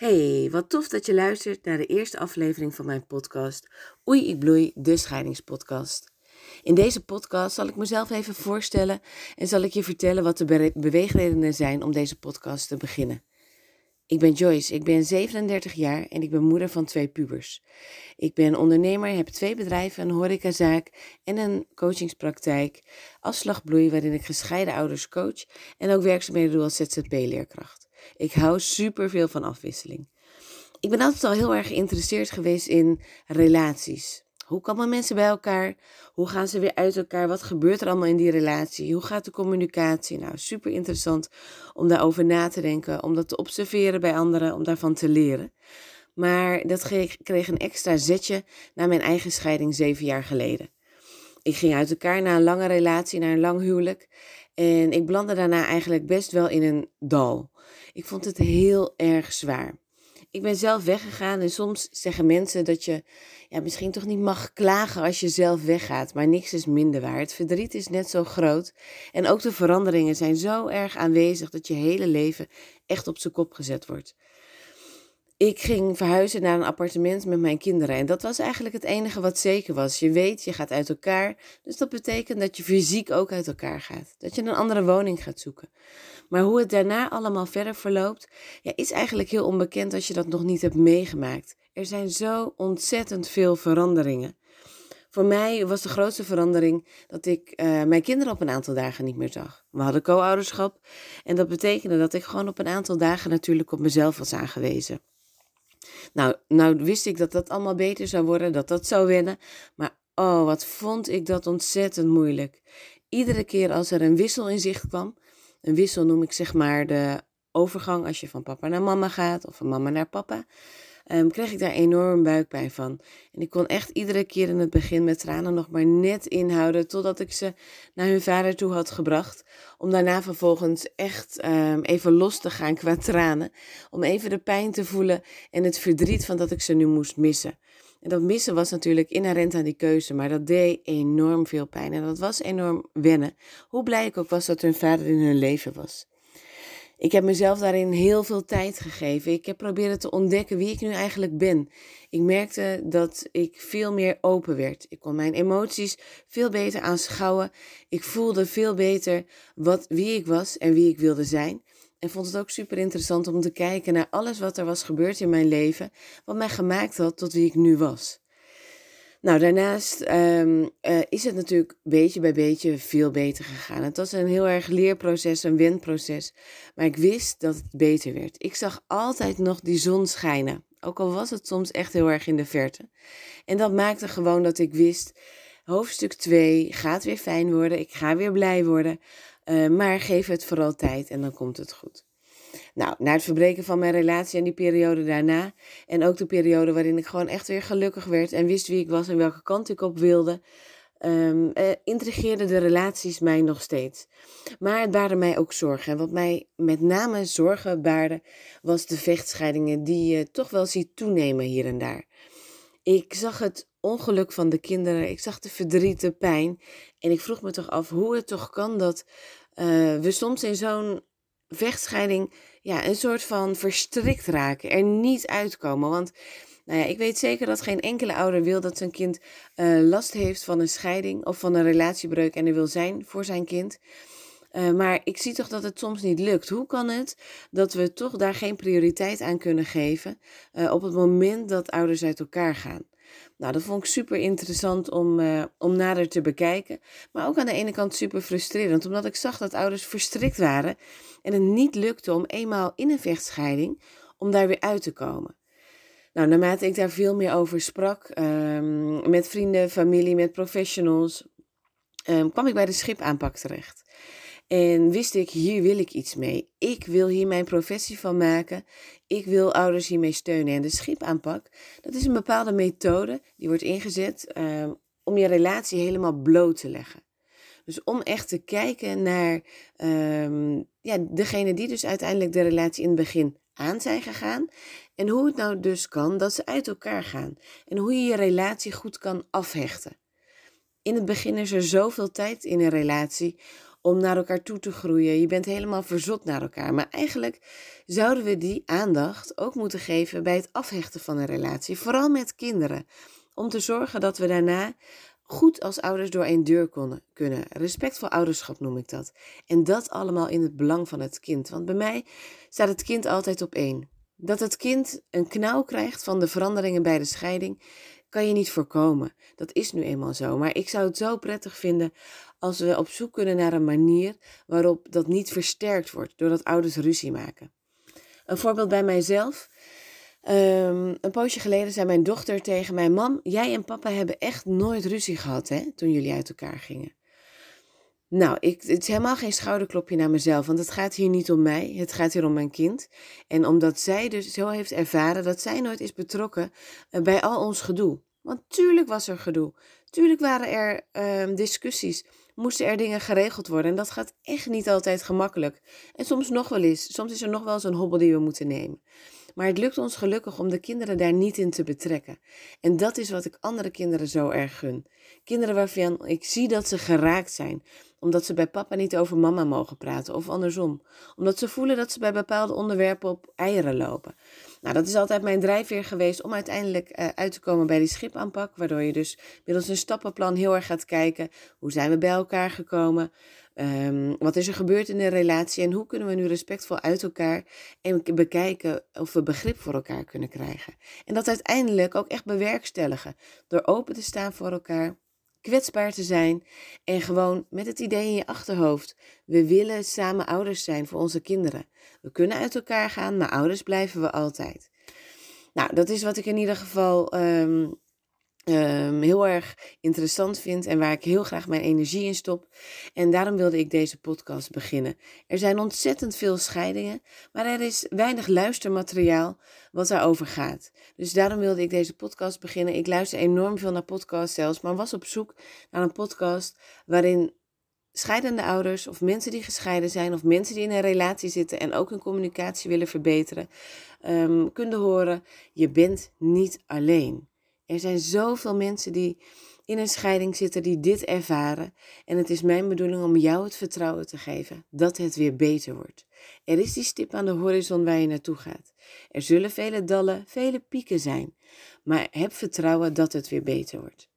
Hey, wat tof dat je luistert naar de eerste aflevering van mijn podcast Oei, ik bloei, de scheidingspodcast. In deze podcast zal ik mezelf even voorstellen en zal ik je vertellen wat de beweegredenen zijn om deze podcast te beginnen. Ik ben Joyce, ik ben 37 jaar en ik ben moeder van twee pubers. Ik ben ondernemer, heb twee bedrijven, een horecazaak en een coachingspraktijk, afslagbloei waarin ik gescheiden ouders coach en ook werkzaamheden doe als ZZP-leerkracht. Ik hou superveel van afwisseling. Ik ben altijd al heel erg geïnteresseerd geweest in relaties. Hoe komen mensen bij elkaar? Hoe gaan ze weer uit elkaar? Wat gebeurt er allemaal in die relatie? Hoe gaat de communicatie? Nou, super interessant om daarover na te denken, om dat te observeren bij anderen, om daarvan te leren. Maar dat kreeg een extra zetje na mijn eigen scheiding zeven jaar geleden. Ik ging uit elkaar na een lange relatie, na een lang huwelijk. En ik belandde daarna eigenlijk best wel in een dal. Ik vond het heel erg zwaar. Ik ben zelf weggegaan en soms zeggen mensen dat je ja, misschien toch niet mag klagen als je zelf weggaat, maar niks is minder waar. Het verdriet is net zo groot en ook de veranderingen zijn zo erg aanwezig dat je hele leven echt op zijn kop gezet wordt ik ging verhuizen naar een appartement met mijn kinderen. En dat was eigenlijk het enige wat zeker was. Je weet, je gaat uit elkaar. Dus dat betekent dat je fysiek ook uit elkaar gaat. Dat je een andere woning gaat zoeken. Maar hoe het daarna allemaal verder verloopt, ja, is eigenlijk heel onbekend als je dat nog niet hebt meegemaakt. Er zijn zo ontzettend veel veranderingen. Voor mij was de grootste verandering dat ik uh, mijn kinderen op een aantal dagen niet meer zag. We hadden co-ouderschap en dat betekende dat ik gewoon op een aantal dagen natuurlijk op mezelf was aangewezen. Nou, nou wist ik dat dat allemaal beter zou worden, dat dat zou winnen. Maar oh, wat vond ik dat ontzettend moeilijk. Iedere keer als er een wissel in zicht kwam, een wissel noem ik zeg maar de overgang als je van papa naar mama gaat of van mama naar papa um, kreeg ik daar enorm buikpijn van. En ik kon echt iedere keer in het begin met tranen nog maar net inhouden totdat ik ze naar hun vader toe had gebracht. Om daarna vervolgens echt um, even los te gaan qua tranen. Om even de pijn te voelen en het verdriet van dat ik ze nu moest missen. En dat missen was natuurlijk inherent aan die keuze, maar dat deed enorm veel pijn. En dat was enorm wennen. Hoe blij ik ook was dat hun vader in hun leven was. Ik heb mezelf daarin heel veel tijd gegeven. Ik heb proberen te ontdekken wie ik nu eigenlijk ben. Ik merkte dat ik veel meer open werd. Ik kon mijn emoties veel beter aanschouwen. Ik voelde veel beter wat, wie ik was en wie ik wilde zijn. En vond het ook super interessant om te kijken naar alles wat er was gebeurd in mijn leven, wat mij gemaakt had tot wie ik nu was. Nou, daarnaast um, uh, is het natuurlijk beetje bij beetje veel beter gegaan. Het was een heel erg leerproces, een wendproces. Maar ik wist dat het beter werd. Ik zag altijd nog die zon schijnen. Ook al was het soms echt heel erg in de verte. En dat maakte gewoon dat ik wist, hoofdstuk 2 gaat weer fijn worden. Ik ga weer blij worden. Uh, maar geef het vooral tijd en dan komt het goed. Nou, na het verbreken van mijn relatie en die periode daarna, en ook de periode waarin ik gewoon echt weer gelukkig werd en wist wie ik was en welke kant ik op wilde, um, intrigeerden de relaties mij nog steeds. Maar het baarde mij ook zorgen. En wat mij met name zorgen baarde, was de vechtscheidingen die je toch wel ziet toenemen hier en daar. Ik zag het ongeluk van de kinderen, ik zag de verdriet, de pijn. En ik vroeg me toch af hoe het toch kan dat uh, we soms in zo'n vechtscheiding ja, een soort van verstrikt raken, er niet uitkomen. Want nou ja, ik weet zeker dat geen enkele ouder wil dat zijn kind uh, last heeft van een scheiding of van een relatiebreuk en er wil zijn voor zijn kind. Uh, maar ik zie toch dat het soms niet lukt. Hoe kan het dat we toch daar geen prioriteit aan kunnen geven uh, op het moment dat ouders uit elkaar gaan? Nou, dat vond ik super interessant om, uh, om nader te bekijken. Maar ook aan de ene kant super frustrerend, omdat ik zag dat ouders verstrikt waren en het niet lukte om eenmaal in een vechtscheiding om daar weer uit te komen. Nou, naarmate ik daar veel meer over sprak, um, met vrienden, familie, met professionals, um, kwam ik bij de schipaanpak terecht. En wist ik, hier wil ik iets mee. Ik wil hier mijn professie van maken. Ik wil ouders hiermee steunen. En de schipaanpak, dat is een bepaalde methode die wordt ingezet uh, om je relatie helemaal bloot te leggen. Dus om echt te kijken naar um, ja, degene die dus uiteindelijk de relatie in het begin aan zijn gegaan. En hoe het nou dus kan dat ze uit elkaar gaan. En hoe je je relatie goed kan afhechten. In het begin is er zoveel tijd in een relatie om naar elkaar toe te groeien. Je bent helemaal verzot naar elkaar. Maar eigenlijk zouden we die aandacht ook moeten geven bij het afhechten van een relatie. Vooral met kinderen. Om te zorgen dat we daarna goed als ouders door één deur kunnen. Respectvol ouderschap noem ik dat. En dat allemaal in het belang van het kind. Want bij mij staat het kind altijd op één. Dat het kind een knauw krijgt van de veranderingen bij de scheiding, kan je niet voorkomen. Dat is nu eenmaal zo. Maar ik zou het zo prettig vinden als we op zoek kunnen naar een manier waarop dat niet versterkt wordt doordat ouders ruzie maken. Een voorbeeld bij mijzelf. Um, een poosje geleden zei mijn dochter tegen mij: Mam, jij en papa hebben echt nooit ruzie gehad hè, toen jullie uit elkaar gingen. Nou, ik, het is helemaal geen schouderklopje naar mezelf, want het gaat hier niet om mij, het gaat hier om mijn kind. En omdat zij dus zo heeft ervaren dat zij nooit is betrokken eh, bij al ons gedoe. Want tuurlijk was er gedoe, tuurlijk waren er uh, discussies, moesten er dingen geregeld worden. En dat gaat echt niet altijd gemakkelijk. En soms nog wel eens, soms is er nog wel eens een hobbel die we moeten nemen. Maar het lukt ons gelukkig om de kinderen daar niet in te betrekken. En dat is wat ik andere kinderen zo erg gun. Kinderen waarvan ik zie dat ze geraakt zijn, omdat ze bij papa niet over mama mogen praten of andersom. Omdat ze voelen dat ze bij bepaalde onderwerpen op eieren lopen. Nou, dat is altijd mijn drijfveer geweest om uiteindelijk uh, uit te komen bij die schipaanpak. Waardoor je dus middels een stappenplan heel erg gaat kijken. Hoe zijn we bij elkaar gekomen? Um, wat is er gebeurd in de relatie? En hoe kunnen we nu respectvol uit elkaar en bekijken of we begrip voor elkaar kunnen krijgen? En dat uiteindelijk ook echt bewerkstelligen. Door open te staan voor elkaar kwetsbaar te zijn en gewoon met het idee in je achterhoofd. We willen samen ouders zijn voor onze kinderen. We kunnen uit elkaar gaan, maar ouders blijven we altijd. Nou, dat is wat ik in ieder geval um, um, heel erg interessant vind en waar ik heel graag mijn energie in stop. En daarom wilde ik deze podcast beginnen. Er zijn ontzettend veel scheidingen, maar er is weinig luistermateriaal wat daarover gaat. Dus daarom wilde ik deze podcast beginnen. Ik luister enorm veel naar podcasts zelfs, maar was op zoek naar een podcast waarin scheidende ouders of mensen die gescheiden zijn of mensen die in een relatie zitten en ook hun communicatie willen verbeteren, um, kunnen horen: je bent niet alleen. Er zijn zoveel mensen die in een scheiding zitten die dit ervaren. En het is mijn bedoeling om jou het vertrouwen te geven dat het weer beter wordt. Er is die stip aan de horizon waar je naartoe gaat. Er zullen vele dallen, vele pieken zijn. Maar heb vertrouwen dat het weer beter wordt.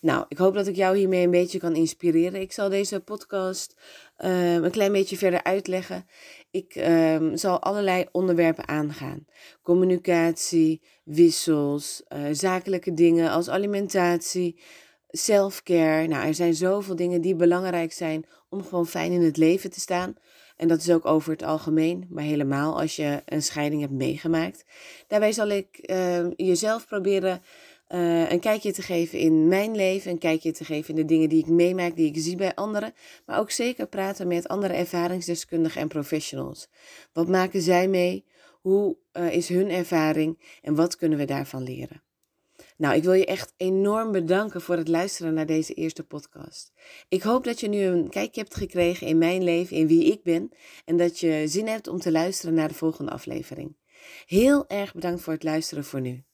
Nou, ik hoop dat ik jou hiermee een beetje kan inspireren. Ik zal deze podcast uh, een klein beetje verder uitleggen. Ik uh, zal allerlei onderwerpen aangaan: communicatie, wissels, uh, zakelijke dingen als alimentatie, selfcare. Nou, er zijn zoveel dingen die belangrijk zijn om gewoon fijn in het leven te staan. En dat is ook over het algemeen, maar helemaal als je een scheiding hebt meegemaakt. Daarbij zal ik ehm, jezelf proberen uh, een kijkje te geven in mijn leven, een kijkje te geven in de dingen die ik meemaak, die ik zie bij anderen, maar ook zeker praten met andere ervaringsdeskundigen en professionals. Wat maken zij mee? Hoe uh, is hun ervaring en wat kunnen we daarvan leren? Nou, ik wil je echt enorm bedanken voor het luisteren naar deze eerste podcast. Ik hoop dat je nu een kijkje hebt gekregen in mijn leven, in wie ik ben, en dat je zin hebt om te luisteren naar de volgende aflevering. Heel erg bedankt voor het luisteren voor nu.